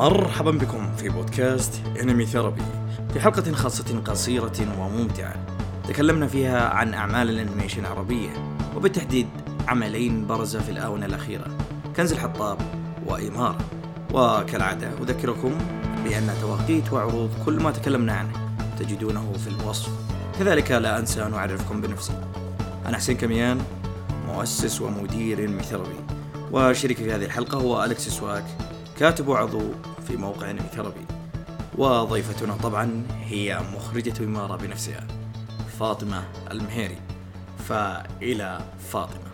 مرحبا بكم في بودكاست Anime Therapy في حلقة خاصة قصيرة وممتعة. تكلمنا فيها عن أعمال ال animation العربية وبالتحديد عملين برزا في الآونة الأخيرة. كنز الحطاب وإمارة. وكالعادة أذكركم بأن تواقيت وعروض كل ما تكلمنا عنه تجدونه في الوصف. كذلك لا أنسى أن أعرفكم بنفسي. أنا حسين كميان مؤسس ومدير Anime Therapy وشريكي في هذه الحلقة هو أليكس سواك كاتب وعضو في موقع انمي ثيرابي. وضيفتنا طبعا هي مخرجة إمارة بنفسها فاطمة المهيري. فإلى فاطمة.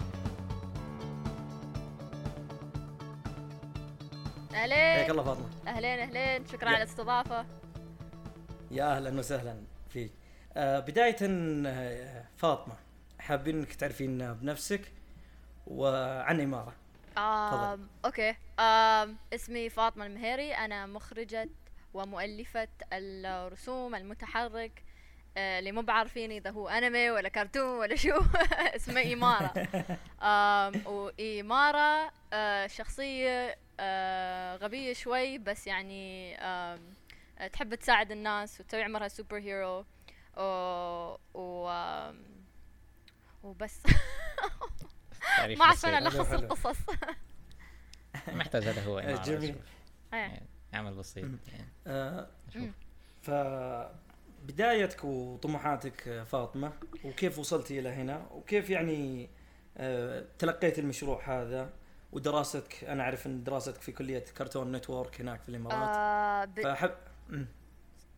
حياك اهلين الله فاطمة. أهلين أهلين. شكرا على الاستضافة. يا أهلا وسهلا فيك. آه، بداية آه، فاطمة حابين انك تعرفين بنفسك وعن إمارة. آم أوكي. آم اسمي فاطمة المهيري. أنا مخرجة ومؤلفة الرسوم المتحرك آه، اللي مو بعارفين إذا هو أنمي ولا كرتون ولا شو. اسمه إمارة آم وإمارة آه، شخصية آه، غبية شوي بس يعني آم، تحب تساعد الناس وتسوي عمرها superhero و, و وبس. ما عشان بسيط. الخص حلو. القصص محتاج هذا هو إمارة جميل. إيه. يعني عمل بسيط. يعني آه، أشوف. مم. فبدايتك وطموحاتك آه، فاطمة وكيف وصلتي إلى هنا وكيف يعني آه، تلقيت المشروع هذا ودراستك أنا أعرف أن دراستك في كلية كرتون نتورك هناك في الإمارات آه، ب- فأحب مم.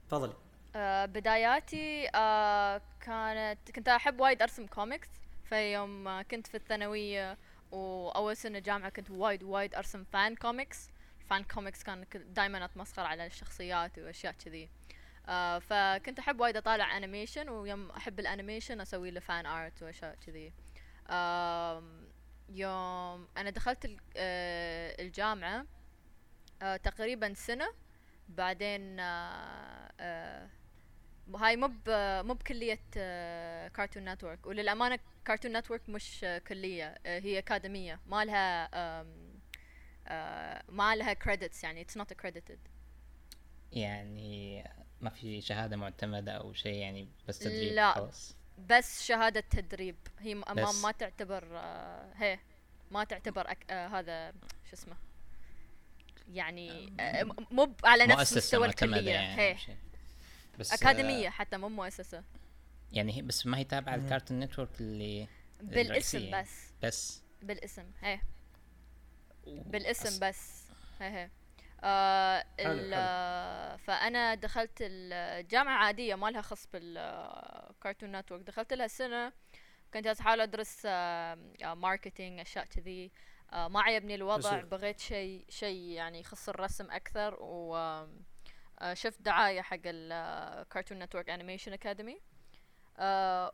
تفضلي آه، بداياتي آه، كانت كنت أحب وايد أرسم كوميكس في يوم آه، كنت في الثانوية وأول سنة جامعة كنت وايد وايد أرسم fan comics fan comics كان دائما أتمسخر على الشخصيات وأشياء كذي. آه فكنت أحب وايد أطالع animation ويوم أحب ال animation أسوي له fan art وأشياء كذي. يوم أنا دخلت آه، الجامعة آه تقريبا سنة. بعدين آه هاي مو مو بكلية Cartoon Network وللأمانة Cartoon Network مش آه، كلية آه، هي أكاديمية ما لها آه، ما لها credits يعني it's not accredited يعني ما في شهادة معتمدة أو شيء يعني بس تدريب لا. خلاص بس شهادة تدريب هي ما. ما تعتبر آه، هي ما تعتبر أك... آه، هذا شو اسمه يعني آه، مو على نفس مستوى الكلية يعني هي. بس أكاديمية حتى مو مؤسسة آه يعني هي بس ما هي تابعة مم. ال Cartoon Network اللي بالاسم. بس بس بالاسم هي بالاسم أص- بس هي هي آه حلو، ال- حلو. آه، فأنا دخلت الجامعة عادية ما لها خص بال Cartoon Network دخلت لها سنة كنت احاول أدرس marketing أشياء كذي آه، ما عجبني الوضع. بغيت شيء شيء يعني يخص الرسم أكثر و آه، شفت دعاية حق ال Cartoon Network Animation Academy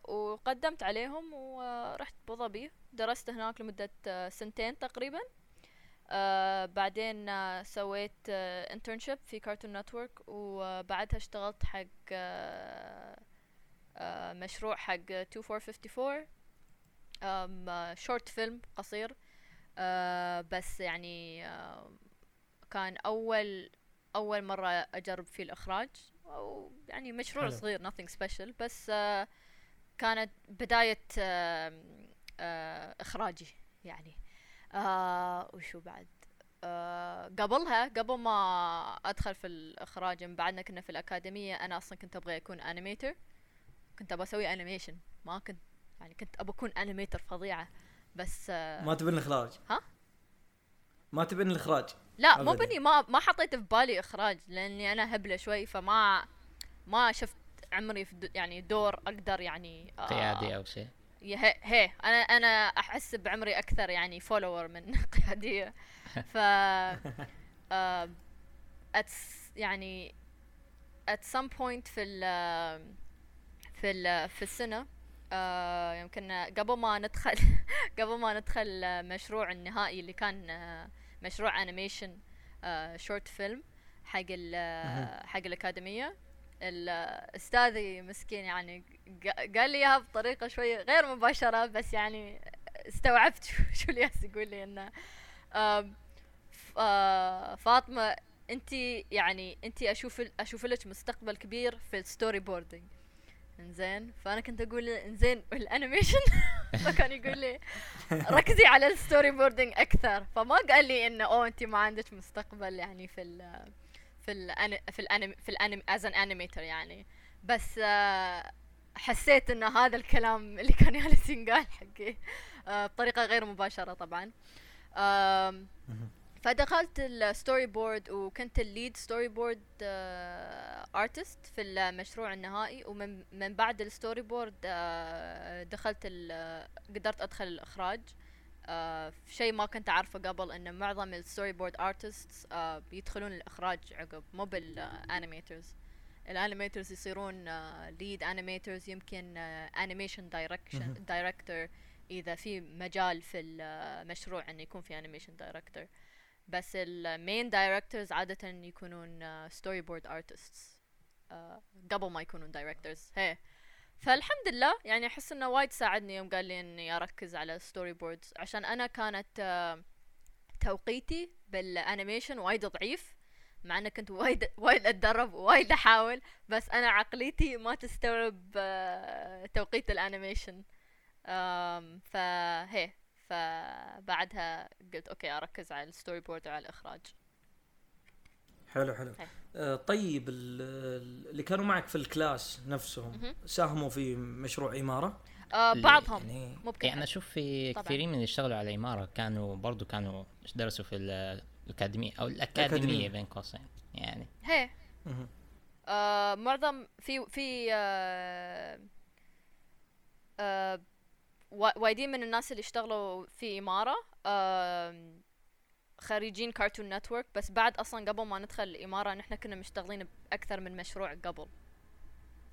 وقدمت عليهم ورحت ابو ظبي درست هناك لمدة آه، سنتين تقريبا. آه بعدين آه سويت internship في Cartoon Network وبعدها اشتغلت حق آه آه مشروع حق 2454 آم، آه short film قصير. آه بس يعني آه كان أول أول مرة أجرب فيه الإخراج. أو يعني مشروع حلو. صغير nothing special. بس آه كانت بداية آه آه إخراجي يعني. آه وشو بعد؟ آه قبلها قبل ما أدخل في الإخراج من بعدنا كنا في الأكاديمية. أنا أصلا كنت أبغى أكون animator كنت أبغى أسوي animation ما كنت يعني كنت أبغى أكون animator فظيعة. بس آه ما تبين الإخراج؟ ها؟ ما تبين الإخراج. لا مو. بني ما ما حطيت في بالي إخراج لأني أنا هبلة شوي فما ما شفت عمري في د- يعني دور أقدر يعني آه قيادي أو شيء. هي, هي أنا أنا أحس بعمري أكثر يعني follower من قيادية. ف آه at s- يعني at some point في ال في ال في السنة آه يمكن قبل ما ندخل قبل ما ندخل آه، مشروع النهائي اللي كان آه، مشروع animation short film حق ال آه، حق الأكاديمية. ال- أستاذي مسكين يعني قال لي إياها بطريقة شوي غير مباشرة بس يعني استوعبت شو, شو اللي ياس يقول لي إنه آه، فاطمة انت يعني انت أشوف أشوف لك مستقبل كبير في ال storyboarding انزين. فأنا كنت أقول انزين وال animation فكان يقول لي ركزي على ال storyboarding أكثر. فما قال لي إنه oh انت ما عندك مستقبل يعني في ال في ال في الانمي في الانمي as an animator يعني. بس آه، حسيت إن هذا الكلام اللي كان جالس ينقال حقي آه، بطريقة غير مباشرة طبعا. فدخلت ال storyboard وكنت ال lead storyboard artist في المشروع النهائي. ومن من بعد الستوري بورد آه، دخلت قدرت أدخل الإخراج. آه، شيء ما كنت أعرفه قبل ان معظم ال storyboard artist بيدخلون الإخراج عقب مو بال animators ال animators يصيرون lead animators يمكن animation direction director إذا في مجال في المشروع انه يكون في animation director بس ال main directors عادة يكونون storyboard artists قبل ما يكونون directors هي. فالحمد لله يعني أحس إنه وايد ساعدني يوم قال لي إني أركز على storyboards عشان أنا كانت آه، توقيتي بال animation وايد ضعيف مع إني كنت وايد وايد أتدرب ووايد أحاول بس أنا عقليتي ما تستوعب آه، توقيت ال animation. فهي. فبعدها قلت okay أركز على ال storyboard وعلى الإخراج حلو حلو هي. آه طيب ال- اللي كانوا معك في ال class نفسهم. ساهموا في مشروع إمارة آه بعضهم يعني مو بكل يعني حد. أشوف في طبعاً. كثيرين من اللي اشتغلوا على الإمارة كانوا برضو كانوا درسوا في ال- الأكاديمية أو. الأكاديمية بين قوسين يعني هي. آه معظم في في آه آه وايدين من الناس اللي اشتغلوا في إمارة خريجين كارتون نتورك بس بعد أصلا قبل ما ندخل الإمارة نحن كنا مشتغلين بأكثر من مشروع قبل.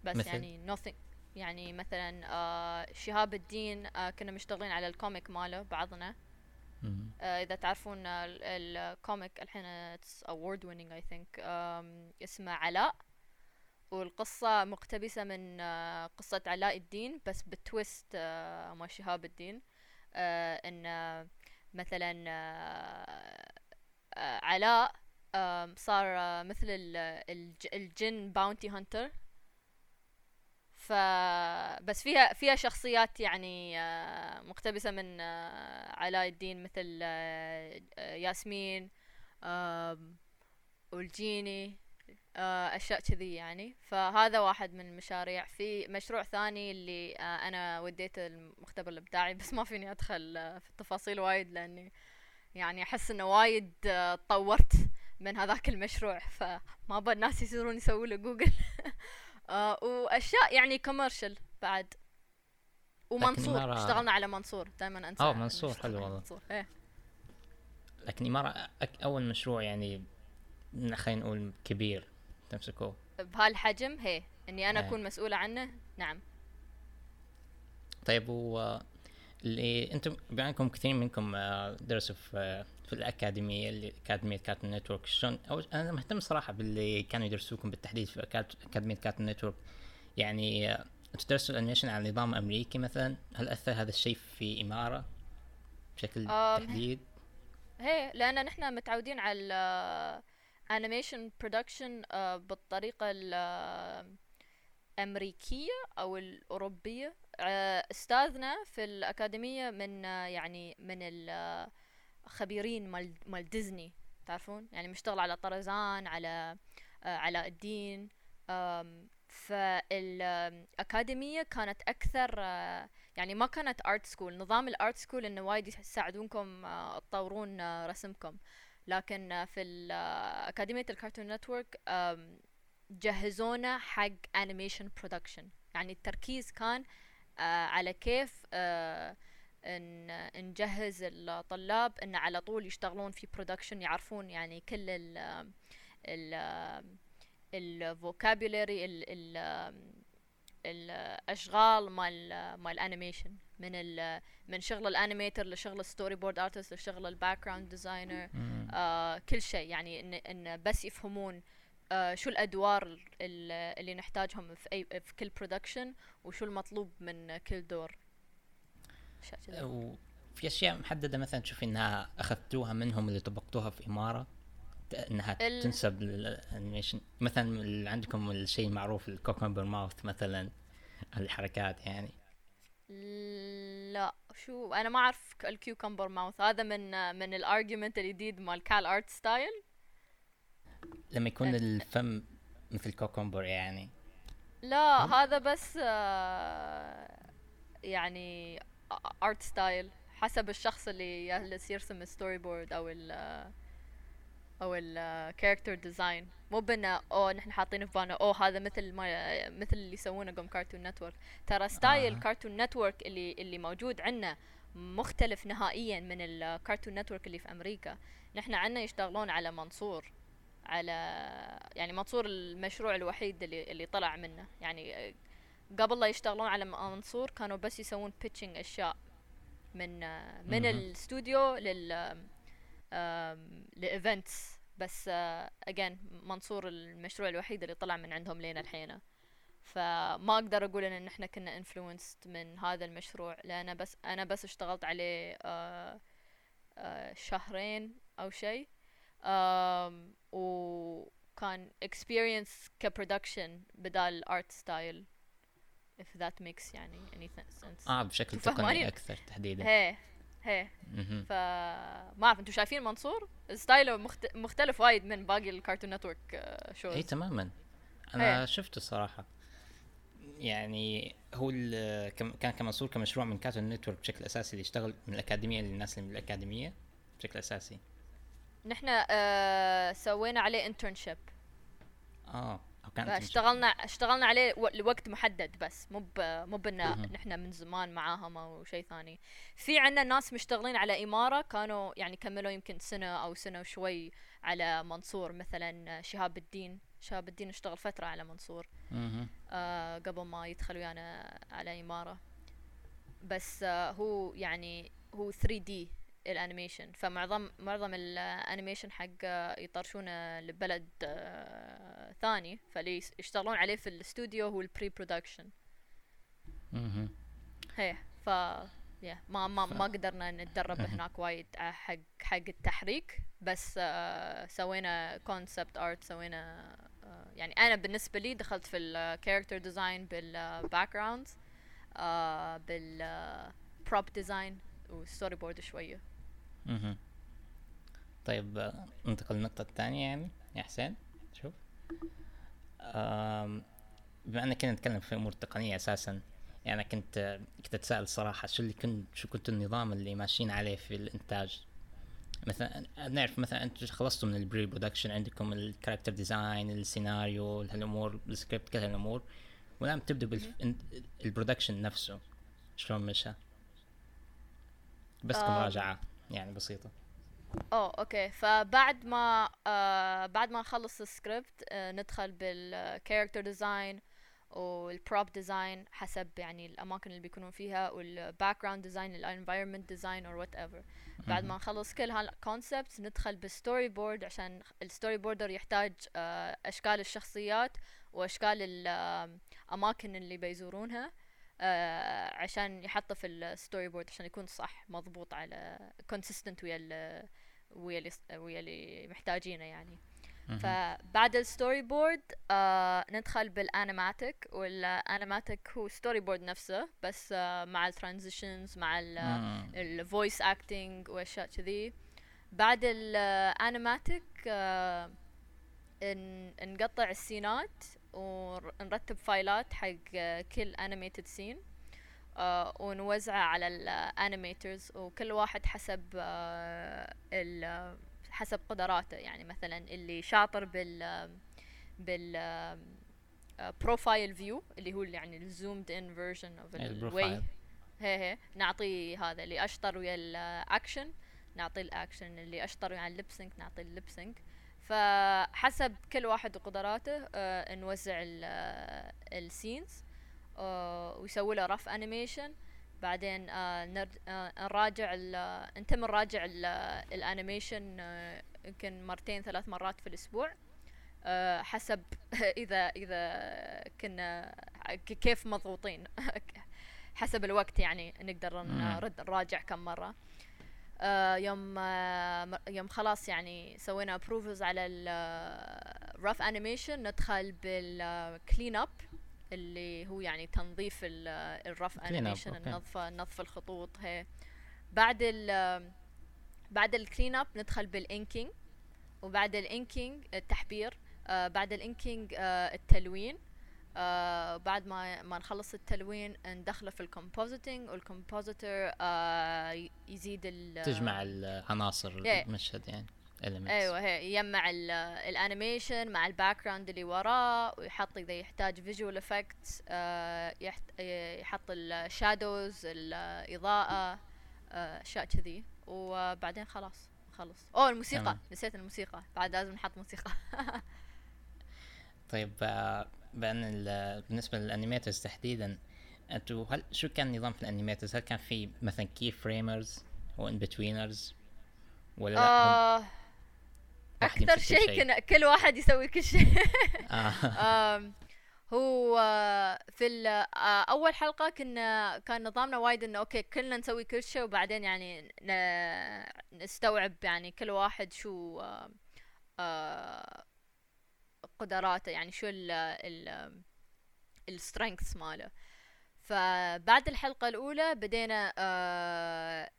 بس مثل؟ يعني nothing. يعني مثلا آه شهاب الدين آه كنا مشتغلين على ال comic ماله بعضنا. آه، إذا تعرفون ال- ال comic الحين it's award winning I think اسمه علاء. والقصة مقتبسة من آه، قصة علاء الدين بس بال twist آه، مال شهاب الدين آه، إن مثلا علاء صار مثل ال- الج- الجن bounty hunter ف بس فيها فيها شخصيات يعني مقتبسة من علاء الدين مثل ياسمين والجيني. أشياء كذي يعني. فهذا واحد من المشاريع في مشروع ثاني اللي آه، أنا وديت المختبر الإبداعي بس ما فيني أدخل آه، في التفاصيل وايد لأني يعني أحس إنه وايد آه، تطورت من هذاك المشروع. فما ابى الناس يصيرون يسووا له جوجل. آه وأشياء يعني commercial بعد. ومنصور. اشتغلنا على منصور. دائما أنسى إنه منصور، حلو والله. منصور. إيه. لكن إمارة أول مشروع يعني خلينا نقول كبير. تمسكوه بهالحجم هي إني أنا إيه. أكون مسؤولة عنه. نعم. طيب و اللي أنتم بما إنكم كثير منكم آه، درسوا في في الأكاديمية اللي أكاديمية كارتون نتورك شلون؟ أو أنا مهتم صراحة باللي كانوا يدرسوكم بالتحديد في أكاديمية كارتون نتورك. يعني آه، أنتم درسوا ال animation على نظام أمريكي مثلا. هل أثر هذا الشيء في إمارة بشكل تحديد؟ هي لأن نحن متعودين على animation production بالطريقة الامريكية أو الأوروبية. آه، أستاذنا في الأكاديمية من آه، يعني من الخبيرين مال مال ديزني تعرفون؟ يعني مشتغل على طرزان على آه، علاء الدين. فالأكاديمية كانت أكثر آه، يعني ما كانت art school نظام ال art school إنه وايد يساعدونكم آه، تطورون آه، رسمكم. لكن في أكاديمية الكارتون نتورك جهزونا حق animation production يعني التركيز كان آه، على كيف آه، نجهز الطلاب إن على طول يشتغلون في production يعرفون يعني كل ال ال ال vocabulary ال ال الأشغال مال مال animation من ال من شغل ال animator لشغل ال storyboard artist لشغل ال background designer. آه كل شيء يعني إن إن بس يفهمون آه شو الأدوار ال- اللي نحتاجهم في أي في كل production وشو المطلوب من كل دور. وفي أشياء محددة مثلا تشوفي إنها أخذتوها منهم اللي طبقتوها في إمارة إنها ال- تنسب لل animation مثلا ال- عندكم الشيء المعروف ال cucumber mouth مثلا الحركات يعني. لا شو؟ أنا ما أعرف ال cucumber mouth هذا من من ال argument الجديد مال CalArts style لما يكون أه. الفم مثل cucumber يعني. لا هذا بس آه، يعني art style حسب الشخص اللي يجلس يرسم ال storyboard أو ال أو ال character design مو بنا اوه نحن حاطين في بالنا اوه هذا مثل ما مثل اللي يسوونه قم كارتون نتورك ترى style آه. كارتون نتورك اللي اللي موجود عندنا مختلف نهائيا من الكارتون نتورك اللي في أمريكا نحن عندنا يشتغلون على منصور على يعني منصور المشروع الوحيد اللي اللي طلع منه يعني قبل لا يشتغلون على منصور كانوا بس يسوون pitching أشياء من من. الاستوديو لل ل events. بس again منصور المشروع الوحيد اللي طلع من عندهم لين الحين. فما أقدر أقول إن إحنا كنا influenced من هذا المشروع لأن بس أنا بس اشتغلت عليه آه، آه، شهرين أو شيء وكان experience ك production بدال art style if that makes يعني any sense. آه بشكل؟ تقني أكثر تحديدا. هي هي. فما أعرف أنتم شايفين منصور؟ ستايله مخت... مختلف وايد من باقي الكارتون نتورك shows اي تماما. أنا إيه. شفته الصراحه يعني هو كان كمنصور كمشروع من كارتون نتورك بشكل أساسي اللي يشتغل من الأكاديمية للناس اللي من الأكاديمية بشكل أساسي. نحن آه سوينا عليه internship آه. فاشتغلنا اشتغلنا عليه لوقت محدد بس. مو مو بنا مهم. نحن من زمان معاهم أو شيء ثاني. في عندنا ناس مشتغلين على إمارة كانوا يعني كملوا يمكن سنة أو سنة وشوي على منصور مثلا شهاب الدين. شهاب الدين اشتغل فترة على منصور. آه قبل ما يدخل ويانا على إمارة. بس آه هو يعني هو 3D ال animation فمعظم معظم ال animation حق آه، يطرشونه لبلد آه ثاني فاللي يس- يشتغلون عليه في الاستوديو هو ال pre-production مهم. هي ف يا ما ما ما قدرنا نتدرب هناك وايد ع- حق حق التحريك بس آه سوينا concept art سوينا آه يعني أنا بالنسبة لي دخلت في ال character design بال background آه بال prop design وال storyboard شوية. مهم. طيب آه، ننتقل للنقطة الثانية يعني. يا حسين شوف. بما اننا كنا نتكلم في أمور تقنية أساسا يعني كنت آه، كنت أتساءل الصراحة شو اللي كنت شو كنت النظام اللي ماشيين عليه في الإنتاج؟ مثلا نعرف مثلا أنتم خلصتوا من ال pre-production عندكم ال character design السيناريو هالأمور السكريبت كل هالأمور. والآن تبدوا بال production نفسه. شلون مشى؟ بس آم. كمراجعة. يعني بسيطة. أوه okay. فبعد ما آه بعد ما نخلص السكريبت آه ندخل بال character design وال prop design حسب يعني الأماكن اللي بيكونون فيها وال background design ال environment design or whatever بعد ما نخلص كل هال concepts ندخل بال storyboard عشان ال storyboarder يحتاج آه أشكال الشخصيات وأشكال الاماكن اللي بيزورونها. آه عشان يحطه في ال storyboard عشان يكون صح مضبوط على consistent ويا ال- ويا اللي ويا اللي محتاجينه يعني. فبعد ال storyboard آه ندخل بال animatic وال animatic هو storyboard نفسه بس آه مع ال transitions مع. ال voice acting وأشياء كذي بعد ال animatic آه ن- نقطع ال scene ات ونرتب file ات حق آه، كل animated scene آه ونوزعه على ال animators وكل واحد حسب آه ال حسب قدراته. يعني مثلا اللي شاطر بال بال profile view اللي هو يعني ال zoomed in version of ال Y هي هي. نعطيه هذا اللي أشطر ويا الاكشن نعطيه الاكشن اللي أشطر ويا اللبسنك نعطيه اللبسنك فحسب كل واحد وقدراته آه نوزع ال scenes آه ويسوي له rough animation بعدين آه نرد آه نراجع ال- نتم نراجع ال- ال animation آه يمكن مرتين ثلاث مرات في الأسبوع. آه حسب إذا إذا كنا كيف مضغوطين. حسب الوقت يعني نقدر مم. نرد نراجع كم مرة. آه يوم آه يوم خلاص يعني سوينا approvals على ال rough animation ندخل بال clean up اللي هو يعني تنظيف ال rough clean animation okay. النظف نظف الخطوط هي بعد ال بعد ال clean up ندخل بال inking وبعد ال inking التحبير آه بعد ال inking آه التلوين آه بعد ما ما نخلص التلوين ندخله في ال compositing وال compositor آه يزيد ال تجمع العناصر. المشهد يعني elements. أيوه هي يجمع ال- ال animation مع ال background اللي وراه ويحط إذا يحتاج visual effects يحط ال shadows الاضاءه آه، أشياء كذي وبعدين خلاص خلص أوه الموسيقى تمام. نسيت الموسيقى بعد لازم نحط موسيقى طيب آه، بأن ال- بالنسبة لل animators تحديدا أنتوا هل شو كان النظام في ال animators؟ هل كان في مثلا key framers و in-betweeners ولا لا آه واحد أكثر شيء كنا كل واحد يسوي كل شيء آه. هو في ال- آه، أول حلقة كنا كان نظامنا وايد إنه okay كلنا نسوي كل شيء وبعدين يعني نستوعب يعني كل واحد شو آه، آه، قدراته يعني شو ال ال ال strengths ماله. فبعد الحلقة الأولى بدينا آه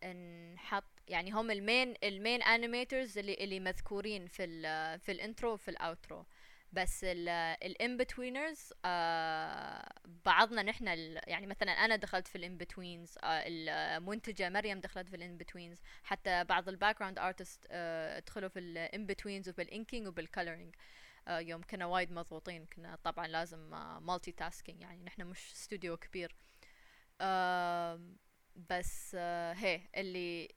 نحط يعني هم ال main ال main animators اللي اللي مذكورين في ال في ال intro وفي ال outro بس ال in-betweeners آه بعضنا نحن يعني مثلا أنا دخلت في ال in-betweens آه المنتجه مريم دخلت في ال in-betweens حتى بعض ال background artists دخلوا في ال in-betweens وبال inking وبال coloring آه يوم كنا وايد مضغوطين كنا طبعا لازم multitasking يعني نحن مش استوديو كبير. بس آه، هي اللي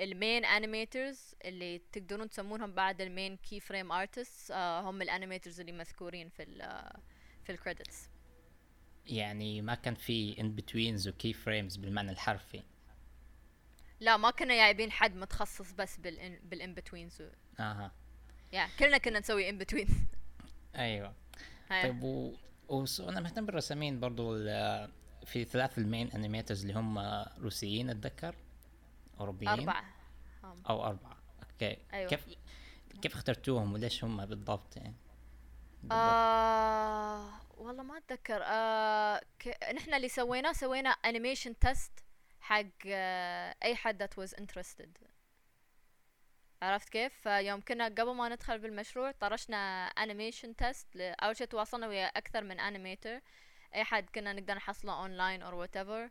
ال main animators اللي تقدرون تسمونهم بعد ال main key frame artists هم ال animators اللي مذكورين في ال في ال credits يعني ما كان في in-betweens و key frames بالمعنى الحرفي. لا ما كنا جايبين حد متخصص بس بال in-betweens أها. yeah كلنا كنا نسوي in-between أيوه. طيب و... وس- أنا مهتم بالرسامين برضو في ثلاث ال main animators اللي هم روسيين أتذكر؟ أوروبيين؟ أربعة. هم. أو أربعة. okay. أيوة. كيف كيف اخترتوهم وليش هم بالضبط يعني؟ بالضبط. آه والله ما أتذكر. آه ك... نحن اللي سويناه سوينا animation test حق آه أي حد that was interested. عرفت كيف؟ فيوم كنا قبل ما ندخل بالمشروع طرشنا animation test أول شيء تواصلنا ويا أكثر من animator أي حد كنا نقدر نحصله online or whatever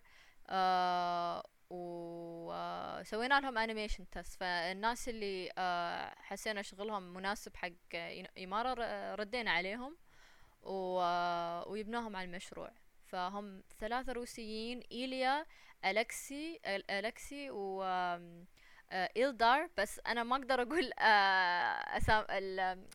وسوينا لهم animation test فالناس اللي آه حسينا شغلهم مناسب حق ر- ردينا عليهم. و... آه، ويبناهم على المشروع. فهم ثلاثة روسيين إيليا ألكسي ألكسي و آه، إلدار بس أنا ما أقدر أقول آه، أسام ال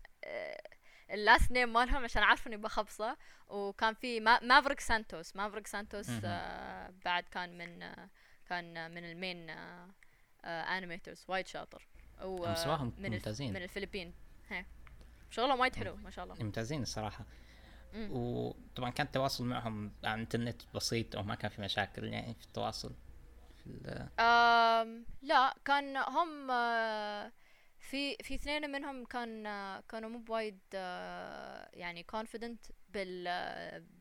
ال last name مالهم عشان عارفة إني بخبصة وكان في ما... مافريك سانتوس مافريك سانتوس. آه بعد كان من آه كان من ال main آه آه animators وايد شاطر و. ممتازين. من الفلبين هي شغلهم وايد حلو ما شاء الله ممتازين الصراحة مم. وطبعا كان التواصل معهم عن انترنت بسيط أو ما كان في مشاكل يعني في التواصل لا كان هم آه، في في اثنين منهم كان آه، كانوا مو بوايد آه، يعني confident بال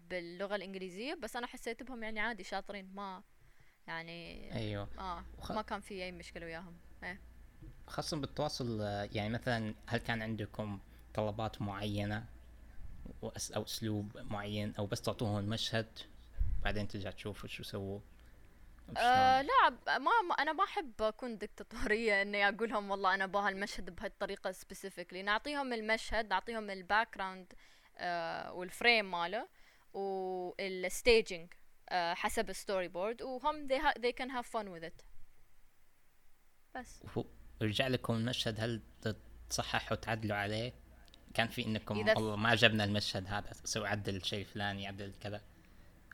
باللغة الإنجليزية بس أنا حسيت بهم يعني عادي شاطرين ما يعني أيوه. آه وخ- ما كان في أي مشكلة وياهم. إيه. خاصة بالتواصل يعني مثلا هل كان عندكم طلبات معينة وأس أو أسلوب معين أو بس تعطوهم المشهد بعدين ترجع تشوفوا شو سووا أو آه؟ لا ما, ما أنا ما أحب أكون دكتاتوريه إني أقول لهم والله أنا أبغى المشهد بهالطريقة specifically نعطيهم المشهد نعطيهم ال background آه وال frame ماله وال staging آه حسب ال storyboard وهم they, ha- they can have fun with it. بس. ويرجع لكم المشهد هل تصححوا تعدلوا عليه؟ كان في إنكم والله ما عجبنا المشهد هذا سوي عدل الشيء الفلاني عدل كذا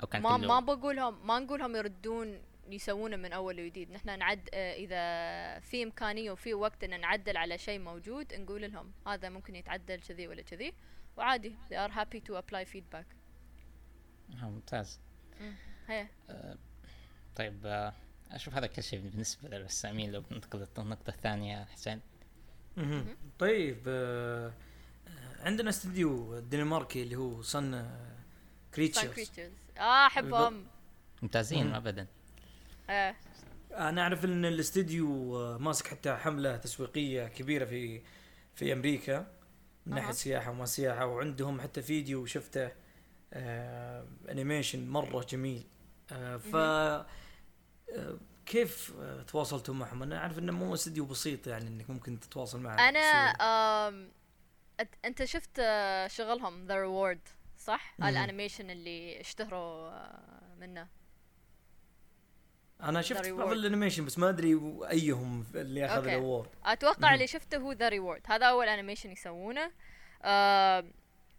أو كان ما ما بقولهم ما نقولهم يردون يسوونه من أول وجديد. نحن نعد آه، إذا في إمكانية وفي وقت إن نعدل على شيء موجود نقول لهم هذا ممكن يتعدل كذي ولا كذي وعادي they are happy to apply feedback. آه، ممتاز. مم. هي طيب آه، أشوف هذا كل شيء بالنسبة للرسامين لو بننتقل للنقطه الثانية حسين. طيب آه، آه، عندنا استديو دنماركي اللي هو صن كريتشرز كريتشرز آه أحبهم. ممتازين مم. ابدا. إيه أنا أعرف إن الاستديو آه، ماسك حتى حملة تسويقية كبيرة في في أمريكا من ناحية. سياحة وما سياحة وعندهم حتى فيديو شفته آه animation مرة جميل آه ف آه كيف آه تواصلتوا معهم؟ أنا أعرف إنه مو استديو بسيط يعني إنك ممكن تتواصل معه أنا. آم أنت شفت شغلهم The Reward صح؟ ال animation اللي اشتهروا منه أنا شفت بعض. ال animation بس ما أدري أيهم اللي أخذ. ال award أتوقع. اللي شفته هو The Reward هذا أول animation يسوونه آه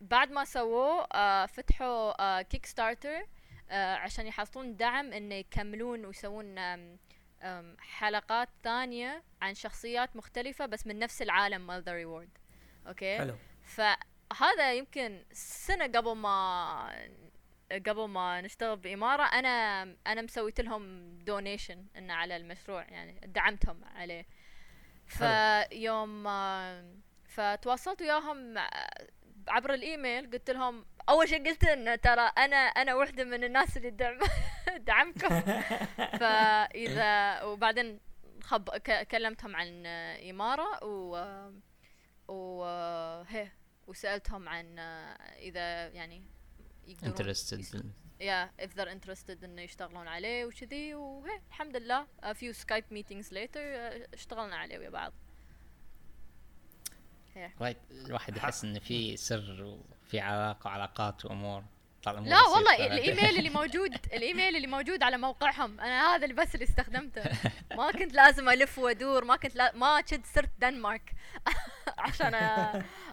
بعد ما سووه آه فتحوا آه Kickstarter آه عشان يحصلون دعم انه يكملون ويسوون آم آم حلقات ثانية عن شخصيات مختلفة بس من نفس العالم مال The Reward okay حلو فهذا يمكن سنة قبل ما قبل ما نشتغل بإمارة أنا أنا مسويت لهم donation إنه على المشروع يعني دعمتهم عليه. فيوم فتواصلت وياهم آه، عبر الإيميل قلت لهم أول شيء قلت إن ترى أنا أنا واحدة من الناس اللي دعم دعمكم. فإذا وبعدين خب كلمتهم عن إمارة و و وسألتهم عن آه، إذا يعني يقدرون انترستد يا if they're interested إنه يشتغلون عليه وكذي وهي الحمد لله. A few skype meetings later آه، اشتغلنا عليه ويا بعض. وايد الواحد يحس انه في سر وفي علاقة وعلاقات وأمور لا والله. الإيميل اللي موجود الإيميل اللي موجود على موقعهم أنا هذا اللي بس اللي استخدمته. ما كنت لازم ألف وأدور ما كنت لا ما كنت صرت دنمارك. عشان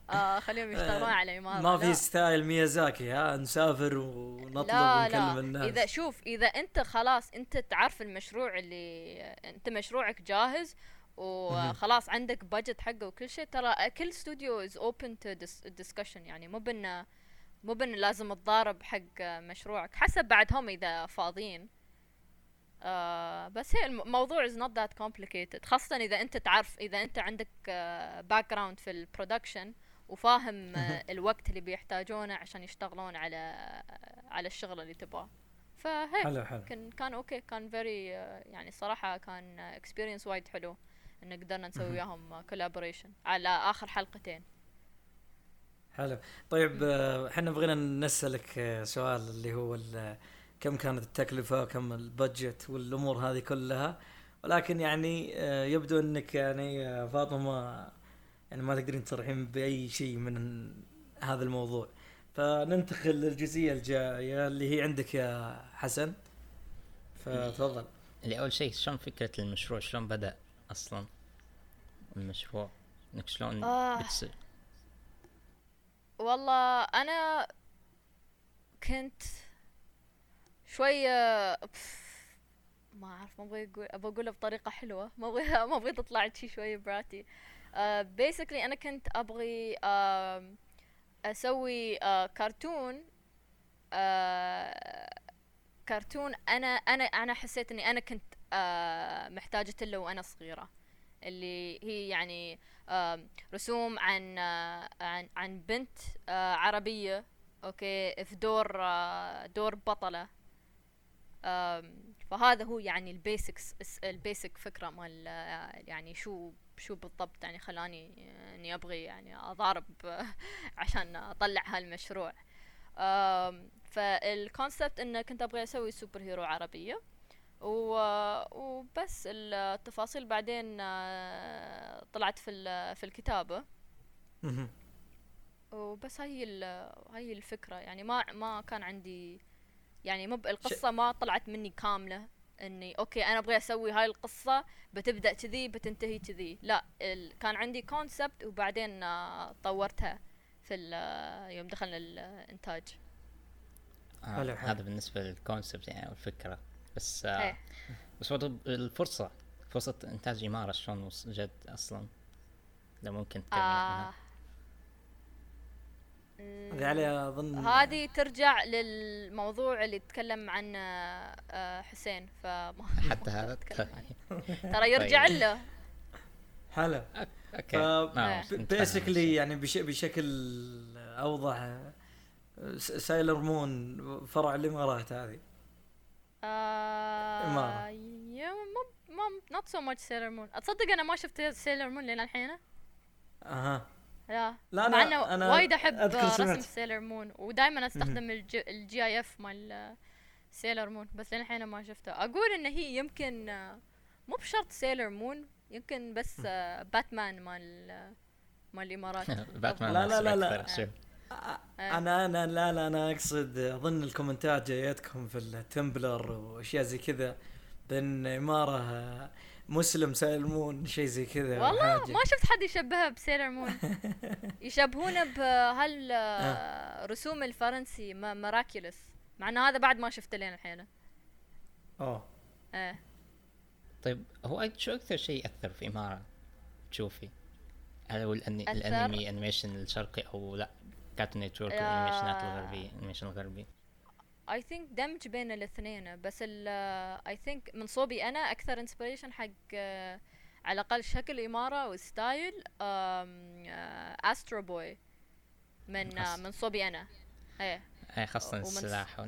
آه، آه، اخليهم يشتغلون على امارة ما في. style ميازاكي ها نسافر ونطلب لا ونكلم لا الناس. إذا شوف إذا أنت خلاص أنت تعرف المشروع اللي أنت مشروعك جاهز وخلاص عندك budget حقه وكل شيء ترى كل studio is open to discussion يعني مو بانه مو بانه لازم تضارب حق مشروعك حسب بعد هم إذا فاضيين. آه بس هي الموضوع is not that complicated خاصة إذا أنت تعرف إذا أنت عندك background في ال production وفاهم الوقت اللي بيحتاجونه عشان يشتغلون على على الشغل اللي تبغاه. فهي حلو حلو. كان كان okay كان very يعني صراحة كان experience وايد حلو إن قدرنا نسوي وياهم كولابوريشن على آخر حلقتين. حلو. طيب إحنا بغينا نسألك آه، سؤال اللي هو كم كانت التكلفة كم البادجت والأمور هذه كلها؟ ولكن يعني يبدو إنك يعني فاطمة يعني ما تقدرين تصرحين بأي شيء من هذا الموضوع. فننتقل للجزئية الجاية اللي هي عندك يا حسن. فتفضل. اللي اول شيء شلون فكرة المشروع؟ شلون بدأ أصلا المشروع؟ إنك شلون آه. والله أنا كنت شوية ما أعرف ما أبغى أقول أبغى أقولها بطريقة حلوة. ما أبغى ما أبغى تطلع شي شوية براتي بيسكلي أنا كنت أبغي آم، أسوي آه، كرتون آه، كرتون أنا أنا أنا حسيت إني أنا كنت آه، محتاجة له وأنا صغيرة اللي هي يعني رسوم عن آه، عن عن بنت آه، عربية أوكي في دور آه، دور بطلة. فهذا هو يعني ال basics ال basic فكرة مال آه، يعني شو شو بالضبط يعني خلاني إني أبغي يعني أضارب عشان أطلع هالمشروع. فال concept انه كنت أبغى أسوي super hero عربية. و... وبس التفاصيل بعدين آه، طلعت في في الكتابة. مهم. وبس هاي هاي الفكرة يعني ما ما كان عندي يعني مو القصة ما طلعت مني كاملة. إني أوكي أنا أبغى أسوي هاي القصة بتبدأ كذي بتنتهي كذي. لا ال... كان عندي concept وبعدين آه، طورتها في ال- يوم دخلنا الإنتاج. آه. هذا بالنسبة للكونسبت يعني أو الفكرة. بس آه إيه. بس برضو الفرصة فرصة إنتاج إمارة شلون جد أصلا؟ لو ممكن تكلمي آه. عنها هذه عليها اظن هذه ترجع للموضوع اللي تكلم عنه آه، حسين فما حتى هذا؟ ترى يرجع طيب. له. حلو أوكي. آه. basically الشيء. يعني بش بشكل أوضح سايلر مون فرع الإمارات هذه. آه إمارة. يا مو ما not so much سيلر مون أتصدق أنا ما شفت سيلر مون لين الحين أها. لا لا، مع أنا- إنه أنا وايد أحب أذكر رسم. سيلر مون ودائما أستخدم ال GIF مال سيلر مون بس لين الحين ما شفته أقول إن هي يمكن آه، مو بشرط سيلر مون يمكن بس آه، باتمان مال آه، مال الإمارات باتمان لا، لا، لا، لا. آه. أنا أنا لا لا أنا أقصد أظن ال comment ات جايتكم في التمبلر وأشياء زي كذا بأن إمارة Muslim سايلر مون شيء زي كذا والله حاجة. ما شفت حد يشبهها بسيلر مون. يشبهونه بهال آه، رسوم الفرنسي مراكيولس مع ان هذا بعد ما شفته لين الحين. أوه. إيه. طيب هو شو أكثر شيء اثر في إمارة؟ تشوفي؟ هل هو؟ الأنمي animation الشرقي أو لا؟ كارتون نتورك وال animation ات الغربية ال animation الغربي. I think دمج بين الاثنين بس I think من صوبي أنا أكثر inspiration حق آه، على الأقل شكل إمارة و style استرو بوي من آه، من صوبي أنا. إيه اي خاصة السلاح.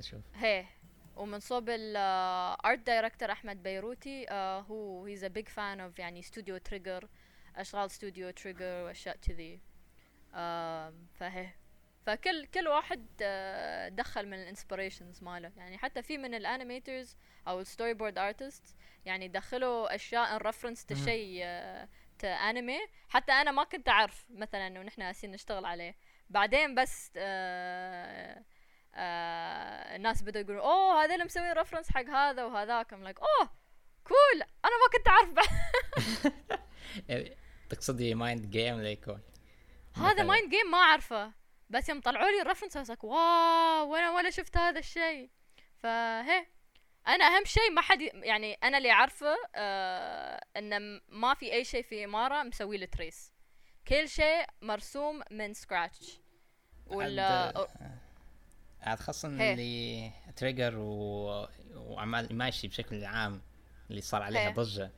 شوف هي. ومن صوب ال art director أحمد بيروتي آه هو he's a big fan of يعني استوديو تريجر أشغال استوديو تريجر وأشياء كذي. آم، فهي. فكل كل واحد آه، دخل من ال inspirations ماله. يعني حتى في من ال animators أو ال storyboard artist يعني دخلوا أشياء reference مم. تشي انمي حتى أنا ما كنت أعرف مثلا إنه نحن هسين نشتغل عليه. بعدين بس آه آه الناس بدأوا يقولوا أوه هذول مسوين reference حق هذا وهذاك. I'm like oh cool أنا ما كنت أعرف. يعني تقصدي Mind Game ليكون هذا. Mind Game ما أعرفه. بس يوم طلعوا لي was like wow وأنا ولا شفت هذا الشيء فهي أنا أهم شيء ما حد يعني أنا اللي أعرفه آه إن ما في أي شيء في إمارة مسوي له trace كل شيء مرسوم من scratch ولا عاد عاد خاصة. اللي تريجر و... وعمال ماشي بشكل عام اللي صار عليها هي. ضجة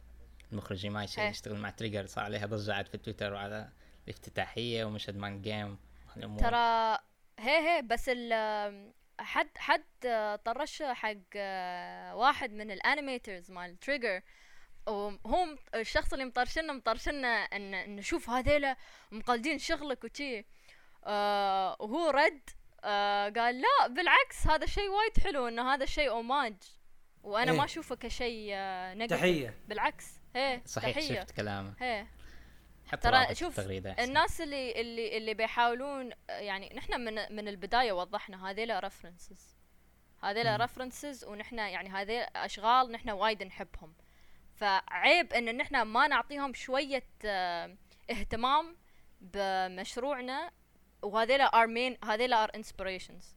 المخرج ماشي. يشتغل مع تريجر صار عليها ضجة عاد في تويتر وعلى الافتتاحية ومشهد Mind Game ترى هي هي بس ال حد حد طرش حق آه، واحد من ال animators مال تريجر وهم الشخص اللي مطرشنا مطرشنا إن نشوف هذيلا مقلدين شغلك وشي آه وهو رد آه قال لا بالعكس هذا شيء وايد حلو إنه هذا شيء اوماج وأنا إيه. ما أشوفه كشيء آه negative. تحية بالعكس هي صحيح تحية. شفت كلامه هي حتى ترى شوف،. الناس اللي اللي اللي بيحاولون يعني نحن من من البداية وضحنا هذيلا ريفرنسز هذيلا. references ونحن يعني هذيلا أشغال نحن وايد نحبهم. فعيب إن نحن ما نعطيهم شوية آه، اهتمام بمشروعنا وهذيلا are, I mean هذيلا are inspirations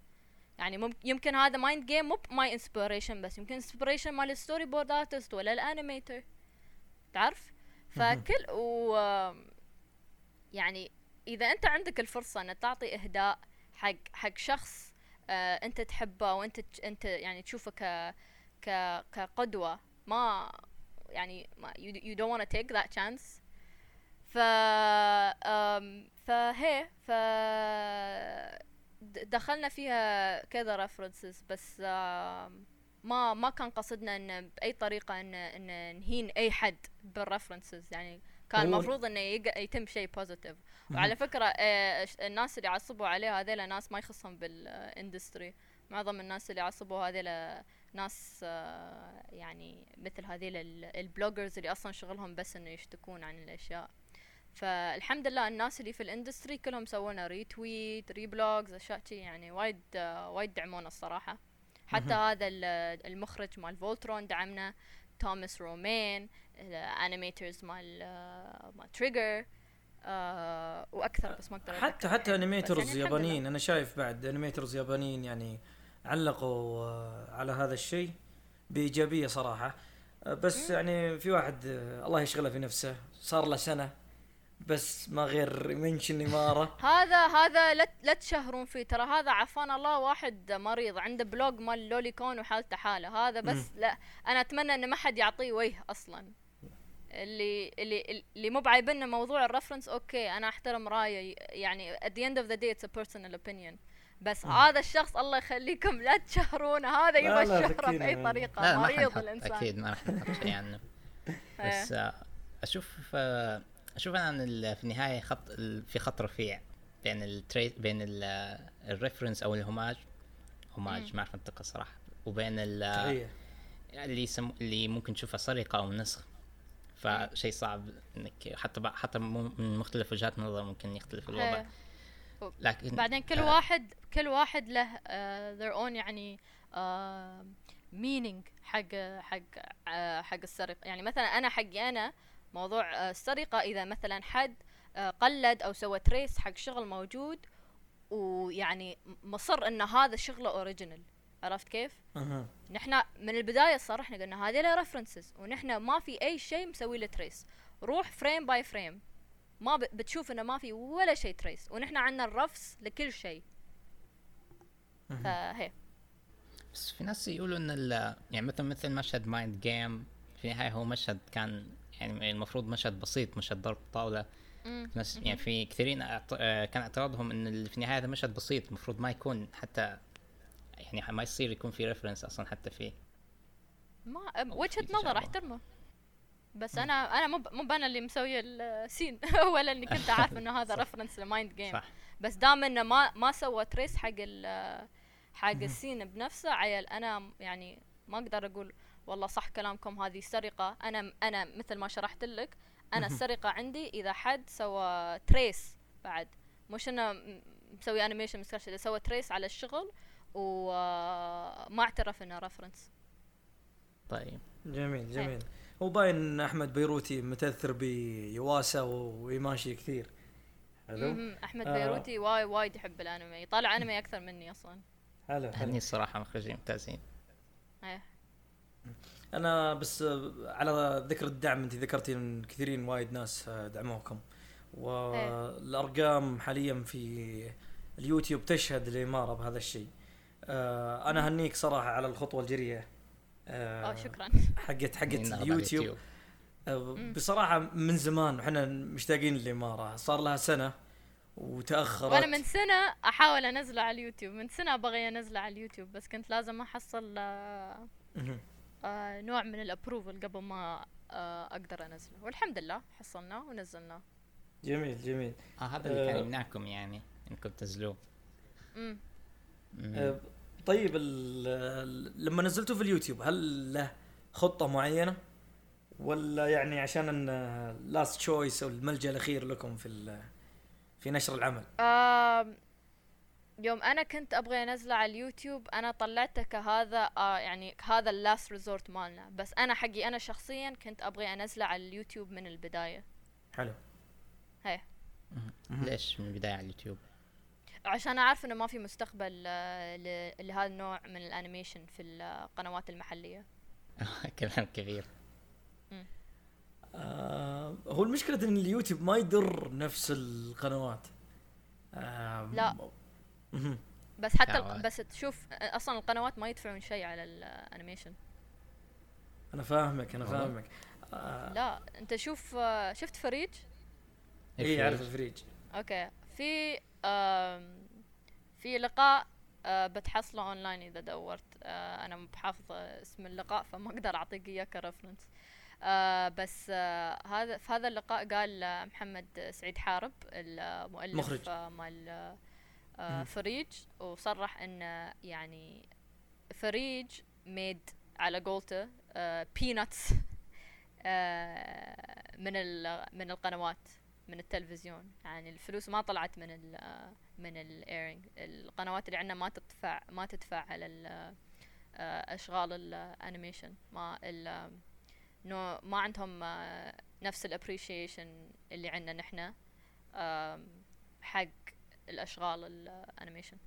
يعني ممكن يمكن هذا Mind Game مو my inspiration بس يمكن inspiration مال ال storyboard artist ولا ال animator تعرف؟ فكل و يعني إذا أنت عندك الفرصة ان تعطي إهداء حق حق شخص آه أنت تحبه وأنت أنت يعني تشوفه ك ك كقدوة ما يعني ما you, don't want to take that chance. ف آم، فهي ف دخلنا فيها كذا references بس آم، ما ما كان قصدنا إن بأي طريقة إن إن نهين أي حد بال references يعني كان المفروض إنه يق- يتم شيء positive وعلى فكرة آه، الناس اللي عصبوا عليه هذيلا ناس ما يخصهم بال industry معظم الناس اللي عصبوا هذيلا ناس آه، يعني مثل هذيل ال- ال bloggers اللي أصلا شغلهم بس إنه يشتكون عن الأشياء. فالحمد لله الناس اللي في ال industry كلهم سوونا retweet reblogs أشياء شي يعني وايد آه، وايد دعمونا الصراحة. حتى. هذا ال- المخرج مال فولترون دعمنا توماس رومين animators مال آه، مال تريجر آه وأكثر بس ما أقدر حتى حتى يعني. animators يعني لله. يابانيين أنا شايف بعد animators يابانيين يعني علقوا آه، على هذا الشيء بإيجابية صراحة آه، بس يعني في واحد الله يشغله في نفسه صار له سنة بس ما غير mention إمارة هذا هذا لا لا تشهرون فيه. ترى هذا عفان الله واحد مريض عنده blog مال lolicon وحالته حالة. هذا بس لا أنا أتمنى إن ما حد يعطيه وجه أصلا. اللي اللي اللي مو بعيبنا موضوع ال reference okay أنا أحترم رأيه. يعني at the end of the day it's a personal opinion. بس هذا الشخص الله يخليكم لا تشهرونه. هذا يبغى ذكينا بأي يعني. طريقة. لا مريض حنحط الإنسان. أكيد ما راح نحط شيء عنه. بس آه، أشوف آه، أشوف أنا في النهاية خط في خط رفيع بين التري بين ال reference أو ال homage هوماج ما أعرف انطق الصراحه وبين ال- اللي يسم... اللي ممكن تشوفها سرقة أو نسخ. فشيء صعب إنك حتى بع- حتى من مختلف وجهات النظر ممكن يختلف الوضع. لكن بعدين كل آه، واحد كل واحد له uh, their own يعني uh, meaning حق حق uh, حق السرقة. يعني مثلا أنا حقي أنا موضوع uh, السرقة. إذا مثلا حد uh, قلد أو سوى تريس حق شغل موجود ويعني مصر إن هذا شغله original عرفت كيف؟ نحن من البداية الصراحه إحنا قلنا هذه له references ونحن ما في أي شيء مسوي له trace روح frame by frame ما بتشوف إنه ما في ولا شيء trace ونحن عندنا ال refs لكل شيء. فهي. بس في ناس يقولوا إن ال... يعني مثلا مثل مشهد Mind Game في النهايه هو مشهد كان يعني المفروض مشهد بسيط مشهد ضرب طاولة. ناس يعني في كثيرين آه، كان اعتراضهم إن في النهاية هذا مشهد بسيط المفروض ما يكون حتى يعني ما يصير يكون في reference أصلا حتى فيه. ما وجهة نظر. أحترمه. بس أنا أنا مو مو أنا اللي مسويه ال scene ولا اني كنت عارف إنه هذا reference ل Mind Game صح. بس دام إنه ما ما سوى trace حق حق ال scene بنفسه عيل أنا يعني ما أقدر أقول والله صح كلامكم هذه سرقة. أنا أنا مثل ما شرحت لك أنا السرقه عندي. إذا حد سوى trace بعد مش إنه مسوي animation scratch، إذا سوى trace على الشغل وما اعترف إنه reference طيب. جميل جميل. هو باين إن أحمد بيروتي متأثر بيواسا ويماسا كثير. حلو. أحمد آه. بيروتي وايد وايد يحب الأنمي. يطالع أنمي أكثر مني أصلا. حلو هني حلو الصراحه مخرجين ممتازين. إيه. أنا بس آه، على ذكر الدعم أنت ذكرتي إن كثيرين وايد ناس آه، دعموكم. والأرقام حاليا في اليوتيوب تشهد الإمارة بهذا الشيء. آه، أنا هنيك صراحة على الخطوة الجريئه آه، آه شكرا. حقت حقت اليوتيوب. آه، بصراحة من زمان وحنا مشتاقين للإمارة. صار لها سنة وتأخرت. وأنا من سنة أحاول أنزله على اليوتيوب. من سنة أبغى أنزله على اليوتيوب بس كنت لازم أحصل آه،. آه، نوع من ال approval قبل ما آه، أقدر أنزله والحمد لله حصلناه ونزلناه جميل جميل آه هذا اللي كان آه. يمنعكم يعني إنكم تنزلوه امم مم. آه، طيب ال- لما نزلته في اليوتيوب هل له خطة معينة ولا يعني عشان إن last choice أو الملجأ الأخير لكم في ال- في نشر العمل آم، يوم أنا كنت أبغى أنزله على اليوتيوب أنا طلعته كهذا آه يعني هذا ال last resort مالنا. بس أنا حقي أنا شخصيا كنت أبغى أنزله على اليوتيوب من البداية. حلو. هي. ليش من البداية على اليوتيوب؟ عشان أعرف إنه ما في مستقبل آه، ل- لهذا النوع من ال animation في القنوات المحلية. كلام كبير. آه هو المشكلة إن اليوتيوب ما يضر نفس القنوات. آه لا. بس حتى لا، الق- وايد. بس تشوف أصلا القنوات ما يدفعون شيء على ال animation أنا فاهمك أنا. فاهمك آه لا أنت شوف آه، شفت فريج اي اعرف الفريج okay في آم، في لقاء آه، بتحصله اونلاين إذا دورت آه، أنا مو بحافظه اسم اللقاء فما أقدر أعطيك إياه ك reference آه بس آه هذا في هذا اللقاء قال محمد سعيد حارب المؤلف مخرج. مال. فريج وصرح إن آه، يعني فريج made على قولته peanuts من ال- من القنوات من التلفزيون. يعني الفلوس ما طلعت من ال من ال airing القنوات اللي عندنا ما تدفع ما تدفع على ال- آه، أشغال ال animation ما ال no ما عندهم آه، نفس ال appreciation اللي عندنا نحنا آم، حق الأشغال ال animation.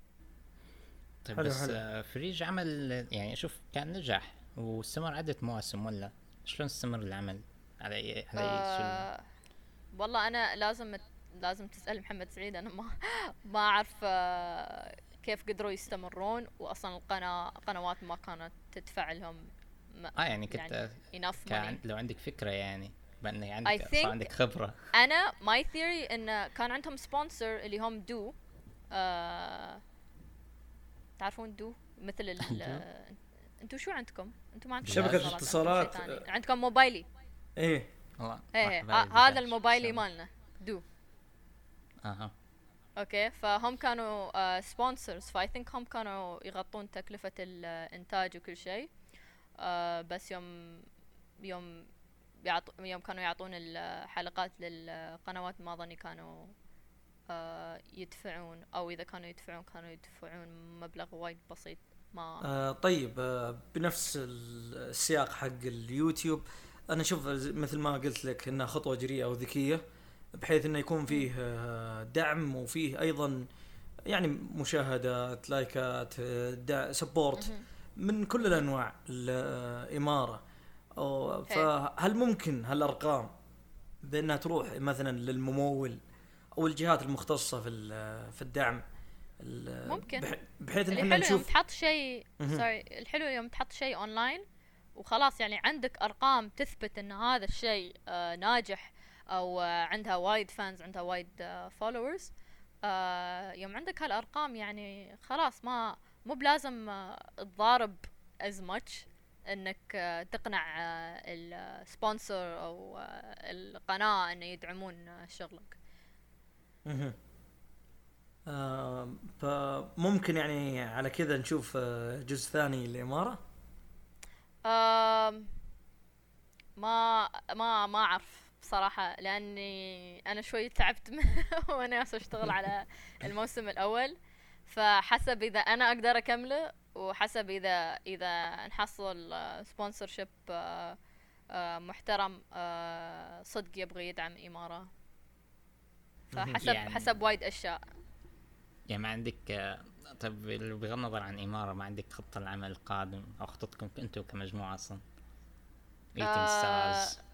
طيب حلو، بس حلو. آه، فريج عمل يعني أشوف كان نجح واستمر عدة مواسم ولا؟ شلون استمر العمل؟ على اي على أي آه، والله أنا لازم لازم تسأل محمد سعيد. أنا ما ما أعرف آه، كيف قدروا يستمرون. واصلا القناه قنوات ما كانت تدفع لهم آه يعني كنت يعني enough كان money. لو عندك فكرة يعني. I عندك think- صار عندك خبرة أنا my theory إن كان عندهم sponsor اللي هم دو آه تعرفون دو مثل ال آه، أنتوا شو عندكم؟ أنتوا ما عندكم شبكة اتصالات، عندكم. آه. موبايلي إيه والله إيه ما- إيه، ما ه- أدري هذا الموبايلي. مالنا دو أها okay فهم كانوا sponsors ف I think هم كانوا يغطون تكلفة الانتاج وكل شيء آه بس يوم يوم يعطو يوم كانوا يعطون الحلقات للقنوات ما ظني كانوا آه يدفعون أو إذا كانوا يدفعون كانوا يدفعون مبلغ وايد بسيط ما آه طيب آه بنفس السياق حق اليوتيوب أنا أشوف مثل ما قلت لك إنها خطوة جريئة وذكية بحيث إنه يكون فيه آه دعم وفيه أيضا يعني مشاهدات لايكات آه، support مهم. من كل الأنواع الاماره أو-. فهل ممكن هالارقام بأنها تروح مثلا للممول أو الجهات المختصة في في الدعم ال- ممكن. بح- بحيث إن إحنا حلو يوم نشوف تحط شيء. sorry الحلو يوم تحط شيء اونلاين وخلاص يعني عندك أرقام تثبت إن هذا الشيء آه ناجح أو آه عندها وايد fans عندها وايد followers آه يوم عندك هالأرقام يعني خلاص ما مو بلازم تضارب as much إنك آه تقنع آه ال sponsor أو آه القناة إنه يدعمون شغلك. آه فممكن يعني على كذا نشوف جزء ثاني للإمارة أم ما ما ما أعرف بصراحة لأني أنا شوي تعبت وأنا أشتغل على الموسم الأول. فحسب إذا أنا أقدر أكمله وحسب إذا إذا نحصل sponsorship محترم آه، صدق يبغى يدعم إمارة. فحسب يعني- حسب وايد أشياء. يعني ما عندك آه، طيب بغض النظر عن إمارة ما عندك خطة العمل القادم أو خطتكم أنتم كمجموعة أصلا؟ Eating آه، Stars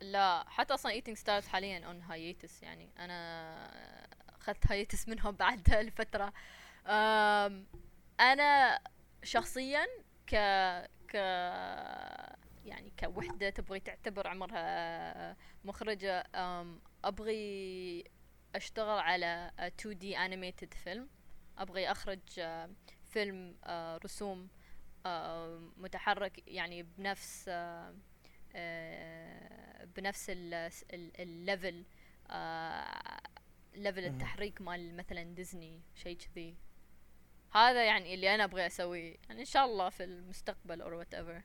لا حتى أصلا Eating Stars حاليا on hiatus يعني. أنا اخذت هايتس منهم بعد الفترة. أم، أنا شخصيا ك ك يعني كوحدة تبغي تعتبر عمرها مخرجة أم، أبغي أشتغل على 2D animated فيلم أبغي أخرج فيلم رسوم متحرك يعني بنفس بنفس ال- ال- ال level level. التحريك مال مثلا ديزني شيء كذي. هذا يعني اللي أنا أبغى أسويه. يعني إن شاء الله في المستقبل or whatever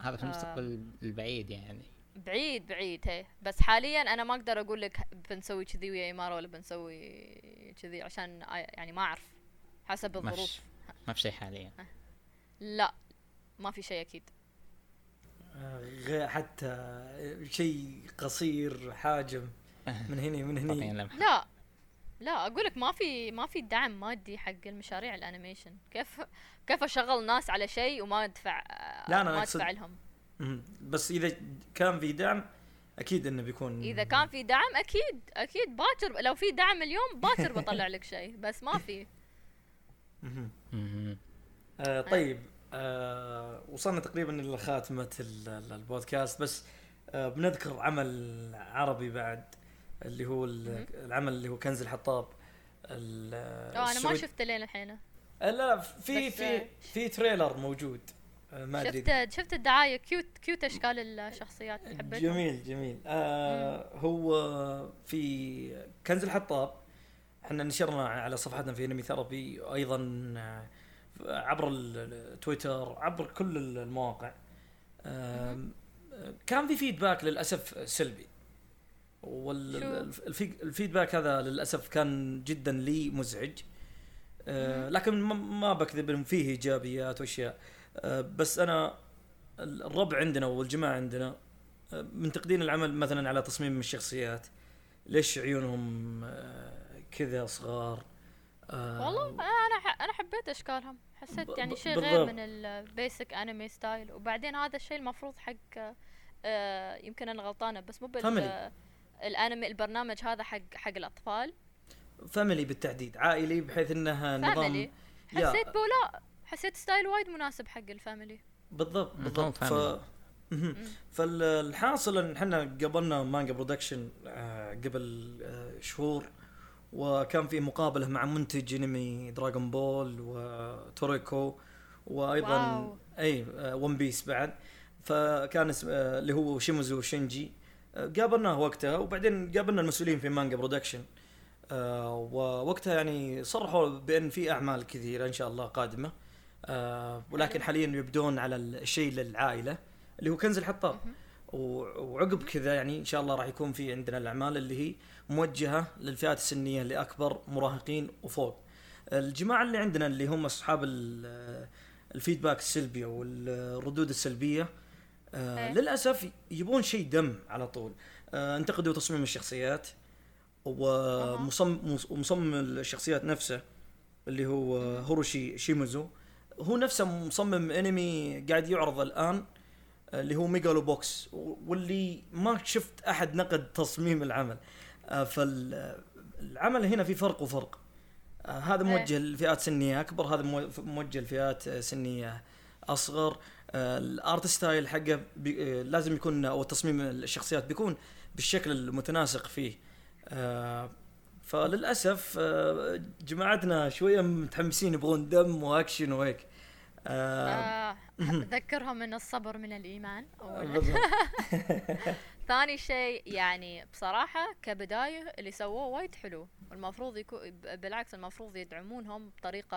هذا في آه. المستقبل البعيد يعني. بعيد بعيد هي. بس حاليا أنا ما أقدر أقول لك بنسوي كذي ويا إمارة ولا بنسوي كذي عشان يعني ما أعرف. حسب الظروف. ما في شيء حاليا. لا ما في شيء أكيد. آه، غير حتى آه، شيء قصير حاجم من هنا من هنا. لا لا أقول لك ما في ما في دعم مادي حق المشاريع الأنيميشن. كيف كيف أشغل ناس على شيء وما أدفع لا، أنا ما أقصد- أدفع لهم. بس إذا كان في دعم أكيد إنه بيكون إذا كان في دعم أكيد أكيد باكر لو في دعم اليوم باكر بطلع لك شيء بس ما في. آه طيب آه وصلنا تقريبا إلى خاتمة ال- ال- البودكاست بس آه بنذكر عمل عربي بعد. اللي هو. العمل اللي هو كنز الحطاب. ال- آه أنا ما. شفته لين الحين. آه لا في في آه، في trailer موجود. آه ما أدري شفت شفت الدعاية. cute cute أشكال الشخصيات حبيتهم جميل جميل. آه هو في كنز الحطاب. إحنا نشرنا على صفحتنا في Anime Therapy أيضا آه، عبر ال- التويتر عبر كل ال- المواقع. آه، كان في feedback للأسف سلبي. وال feedback هذا للأسف كان جدا لي مزعج. آه، لكن ما- بكذب إن فيه إيجابيات وأشياء. آه، بس أنا الربع عندنا والجماعه عندنا آه، منتقدين العمل مثلا على تصميم الشخصيات ليش عيونهم كذا صغار؟ والله أنا أنا حبيت أشكالهم. حسيت يعني شيء غير. من ال basic anime style وبعدين هذا الشيء المفروض حق يمكن أنا غلطانة بس مو بال. الانمي البرنامج هذا حق حق الأطفال. family بالتحديد عائلي بحيث إنها نظام حسيت بو لا حسيت style وايد مناسب حق ال family. بالضبط بالضبط. ف. فالحاصل إن إحنا قبلنا Manga Production آه، قبل آه، شهور وكان في مقابلة مع منتج أنمي دراغون بول وتوريكو وأيضا واو. أي One Piece بعد. فكان اسم آه، اللي هو شيموزو شينجي آه، قابلناه وقتها وبعدين قابلنا المسؤولين في Manga Production. آه، ووقتها يعني صرحوا بأن في أعمال كثيرة إن شاء الله قادمة. آه، ولكن حاليا يبدون على الشيء للعائلة اللي هو كنز الحطاب. وعقب كذا يعني إن شاء الله راح يكون في عندنا الأعمال اللي هي موجهة للفئات السنية اللي أكبر مراهقين وفوق. الجماعة اللي عندنا اللي هم أصحاب ال- الفيدباك السلبي والردود السلبية آه إيه. للأسف يبون شيء دم على طول. آه انتقدوا تصميم الشخصيات ومصمم ومصمم الشخصيات نفسه اللي هو هوروشي شيموزو. هو نفسه مصمم انمي قاعد يعرض الآن اللي هو Megalo Box واللي ما شفت أحد نقد تصميم العمل. آه، فالعمل هنا في فرق وفرق. آه، هذا إيه. موجه لفئات سنية أكبر هذا مو- موجه لفئات آه، سنية أصغر. آه، ال art style حقه بي- آه، لازم يكون أو تصميم الشخصيات بيكون بالشكل المتناسق فيه. آه، فللأسف آه، جماعتنا شوية متحمسين يبغون دم وأكشن وهيك. آه، آه ذكرهم إن الصبر من الإيمان. ثاني شيء يعني بصراحة كبداية اللي سووه وايد حلو. والمفروض يكون بالعكس المفروض يدعمونهم بطريقة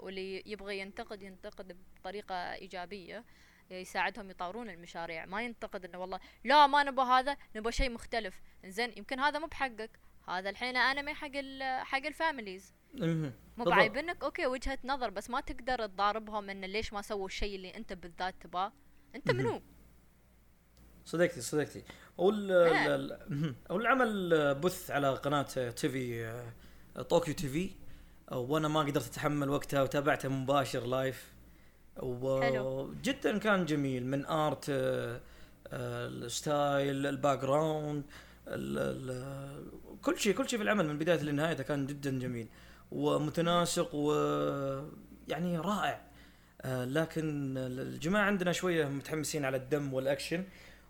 واللي يبغى ينتقد ينتقد بطريقة إيجابية. يساعدهم يطورون المشاريع. ما ينتقد إنه والله لا ما نبغى هذا نبغى شيء مختلف. زين يمكن هذا مو بحقك. هذا الحين انمي حق ال حق ال families. مو. بعيبنك؟ أوكي وجهة نظر بس ما تقدر تضاربهم إنه ليش ما سووا الشيء اللي أنت بالذات تبغاه. أنت منو؟ صدقتي صدقتي هو ال-. ال- ال- هو العمل بث على قناة تيفي آه، طوكيو تيفي. آه، وأنا ما قدرت أتحمل وقتها وتابعته مباشر live. وجدا كان جميل. من art آه، آه، ال style ال background كل شيء كل شيء في العمل من بداية لنهايته كان جدا جميل. ومتناسق ويعني رائع. آه، لكن الجماعة عندنا شوية متحمسين على الدم والأكشن.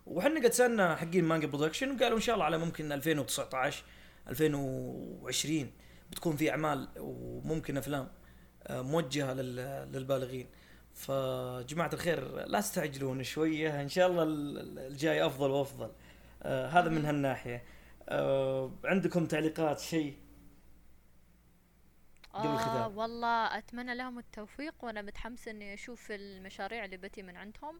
وحنا قد سألنا حقين Manga Production وقالوا إن شاء الله على ممكن 2019 2020 بتكون في أعمال وممكن أفلام آه، موجهة لل- للبالغين. فجماعة الخير لا تستعجلون شوية إن شاء الله ال- ال- الجاي أفضل وأفضل. آه، هذا من هالناحية. آه، عندكم تعليقات شيء؟ قبل آه. والله أتمنى لهم التوفيق وأنا متحمسه إني أشوف المشاريع اللي بتي من عندهم.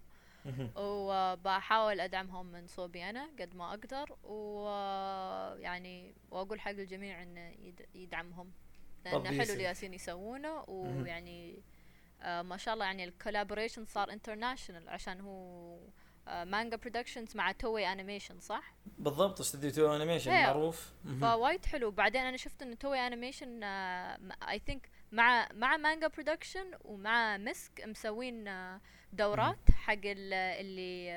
وبحاول أدعمهم من صوبي أنا قد ما أقدر ويعني وأقول حق الجميع انه يد- يدعمهم لأنه حلو. اللي يالسين يسوونه ويعني آه ما شاء الله يعني ال collaboration صار international عشان هو Manga Productions مع Toei Animation صح؟ بالضبط استوديو Toei Animation. معروف. فوايد حلو بعدين أنا شفت إن Toei Animation I think مع مع Manga Production ومع مسك مسوين آه، دورات حق ال- اللي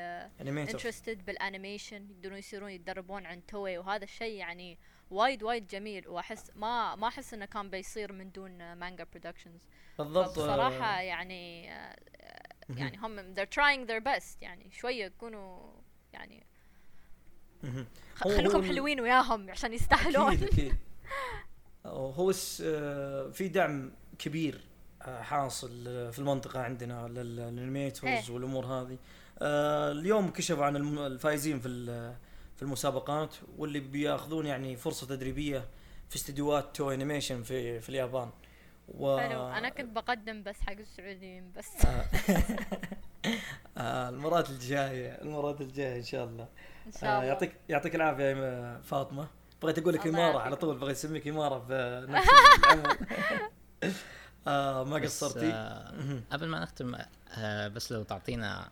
interested بال animation يقدرون يصيرون يتدربون عن Toei وهذا الشيء يعني وايد وايد جميل وأحس ما ما أحس إنه كان بيصير من دون Manga Productions بالضبط. بصراحة آه، يعني آه، يعني هم they're trying their best يعني شوية كونوا يعني خلوكم حلوين وياهم عشان يستاهلون. أكيد أكيد هو آه، في دعم كبير آه، حاصل آه، في المنطقة عندنا لل animators إيه. والأمور هذه. آه، اليوم كشفوا عن الفائزين في في المسابقات واللي بياخذون يعني فرصة تدريبية في استديوهات 2D animation في في اليابان. و حلو. أنا كنت بقدم بس حق السعوديين بس. آه، المرات الجاية المرات الجاية إن شاء الله. إن آه، شاء الله. يعطيك يعطيك العافية يا فاطمة. بغيت أقول لك إمارة. على طول بغيت أسميك إمارة في نفس العمل. آه ما قصرتي آه،. قبل ما نختم آه، بس لو تعطينا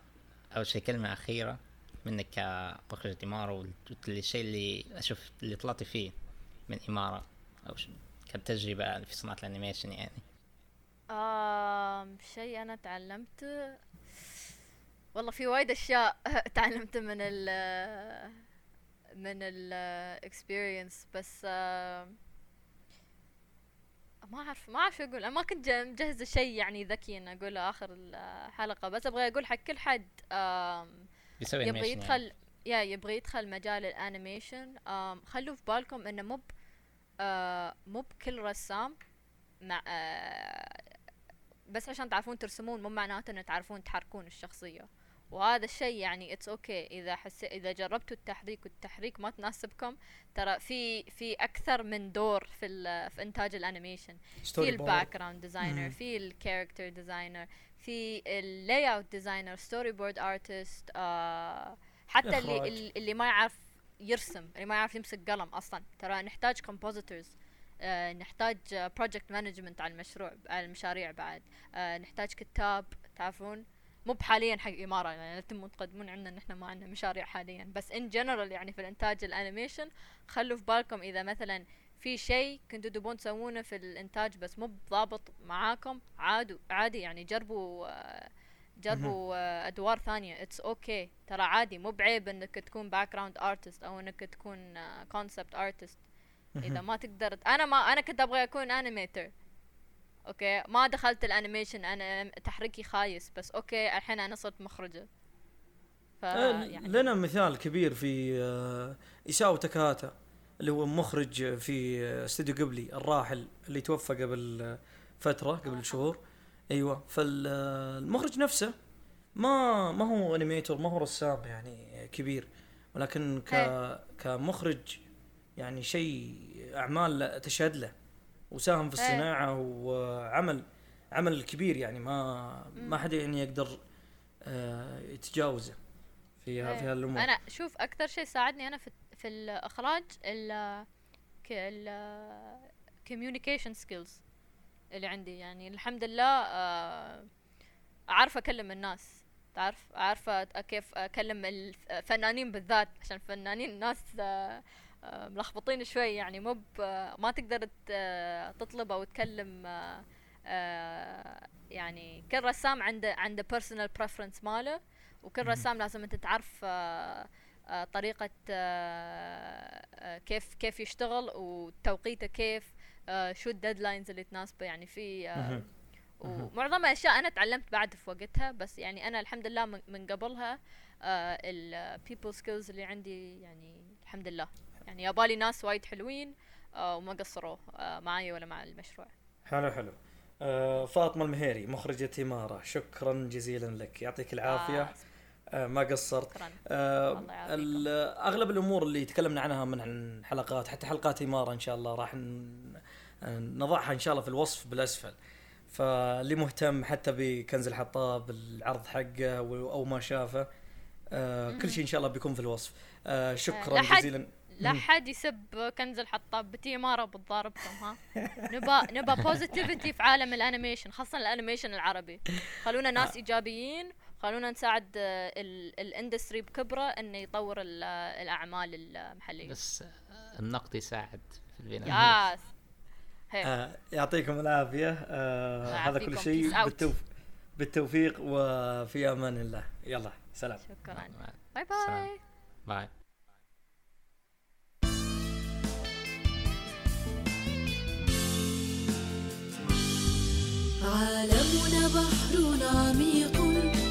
أول شيء كلمة أخيرة منك كمخرجة إمارة والشيء اللي أشوف اللي طلعتي فيه من إمارة أو ش- كتجربة في صناعة ال animation يعني آم شيء أنا تعلمته والله في وايد أشياء تعلمت من ال من الاكسبيرينس بس آه ما أعرف ما أعرف أقول. أنا ما كنت مجهزة شيء يعني ذكي ان اقوله آخر الحلقة بس أبغى أقول حق كل حد آم بيسوي يبغى يدخل يعني. يا يبغى يدخل مجال ال animation. خلوا في بالكم إنه مو آه مو بكل رسام مع آه بس عشان تعرفون ترسمون مو معناته ان تعرفون تحركون الشخصية. وهذا الشيء يعني it's okay. إذا حس إذا جربتوا التحريك والتحريك ما تناسبكم ترى في في أكثر من دور في ال- في إنتاج ال animation في ال background designer. في ال character designer في ال layout designer storyboard artist حتى. اللي- اللي ما يعرف يرسم اللي ما يعرف يمسك قلم أصلا ترى نحتاج compositors آه نحتاج project management على المشروع على المشاريع بعد آه نحتاج كتاب تعرفون مو حاليا حق إمارة يعني لا تتمون تقدمون عندنا إن إحنا ما عندنا مشاريع حاليا. بس in general يعني في الإنتاج ال animation خلوا في بالكم إذا مثلا في شيء كنتوا تبون تسوونه في الإنتاج بس مو ضابط معاكم عادوا عادي يعني جربوا آه، جربوا آه، أدوار ثانية. it's okay. ترى عادي مو بعيب إنك تكون background artist أو إنك تكون concept artist إذا ما تقدر أنا ما أنا كنت أبغى أكون animator okay؟ ما دخلت ال animation أنا تحريكي خايس بس okay الحين أنا صرت مخرجة. ف آه، يعني. لنا مثال كبير في آه، إيساو تاكاهاتا اللي هو مخرج في آه، استوديو جيبلي الراحل اللي توفى قبل فترة قبل شهور. أيوه. فالمخرج نفسه ما ما هو انيميتور ما هو رسام يعني كبير. ولكن ك إيه. كمخرج يعني شيء أعمال تشهد له. وساهم في إيه. الصناعة وعمل عمل كبير يعني ما ما. حد يعني يقدر آه، يتجاوزه في ها- إيه. في هالأمور أنا شوف أكثر شيء ساعدني أنا في في الإخراج ال ال communication skills اللي عندي يعني الحمد لله آه، أعرف أكلم الناس تعرف عارفه كيف أكلم الفنانين بالذات عشان الفنانين الناس آه، آه، ملخبطين شوي يعني مو ب- ما تقدر ت- تطلب أو تكلم آه، آه، يعني كل رسام عنده عنده personal preference ماله وكل رسام لازم أنت تعرف آه، آه، طريقة آه، آه، كيف كيف يشتغل وتوقيته كيف آه، شو الديدلاينز اللي تناسبه يعني في آه،. ومعظم الأشياء أنا تعلمت بعد في وقتها بس يعني أنا الحمد لله من من قبلها ال people skills اللي عندي يعني الحمد لله. يعني يابالي ناس وايد حلوين آه، وما قصروا آه، معي ولا مع المشروع. حلو حلو. آه، فاطمة المهيري مخرجة إمارة شكرا جزيلا لك. يعطيك العافية. آه، آه، ما قصرت. آه، أغلب الأمور اللي تكلمنا عنها من حلقات حتى حلقات إمارة إن شاء الله راح نضعها إن شاء الله في الوصف بالأسفل. فاللي مهتم حتى بكنز الحطاب العرض حقه أو ما شافه آه، كل شيء إن شاء الله بيكون في الوصف. آه، شكرا جزيلا. لا. حد يسب كنز الحطاب بتي إمارة بتضاربكم ها؟ نبا نبا positivity في عالم ال animation خاصة ال animation العربي. خلونا ناس إيجابيين خلونا نساعد آه، ال- ال industry بكبره إنه يطور ال- آه، الأعمال المحلية. بس آه، النقد يساعد في البناء. هيك آه، يعطيكم العافية. آه، هذا كل. شيء. out. بالتوفيق وفي أمان الله. يلا سلام. شكرا. bye. bye bye عالمنا بحر عميق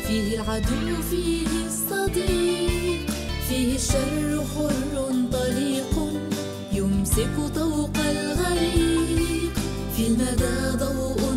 فيه العدو فيه الصديق فيه الشر حر طليق يمسك طوق الغريق في المدى ضوء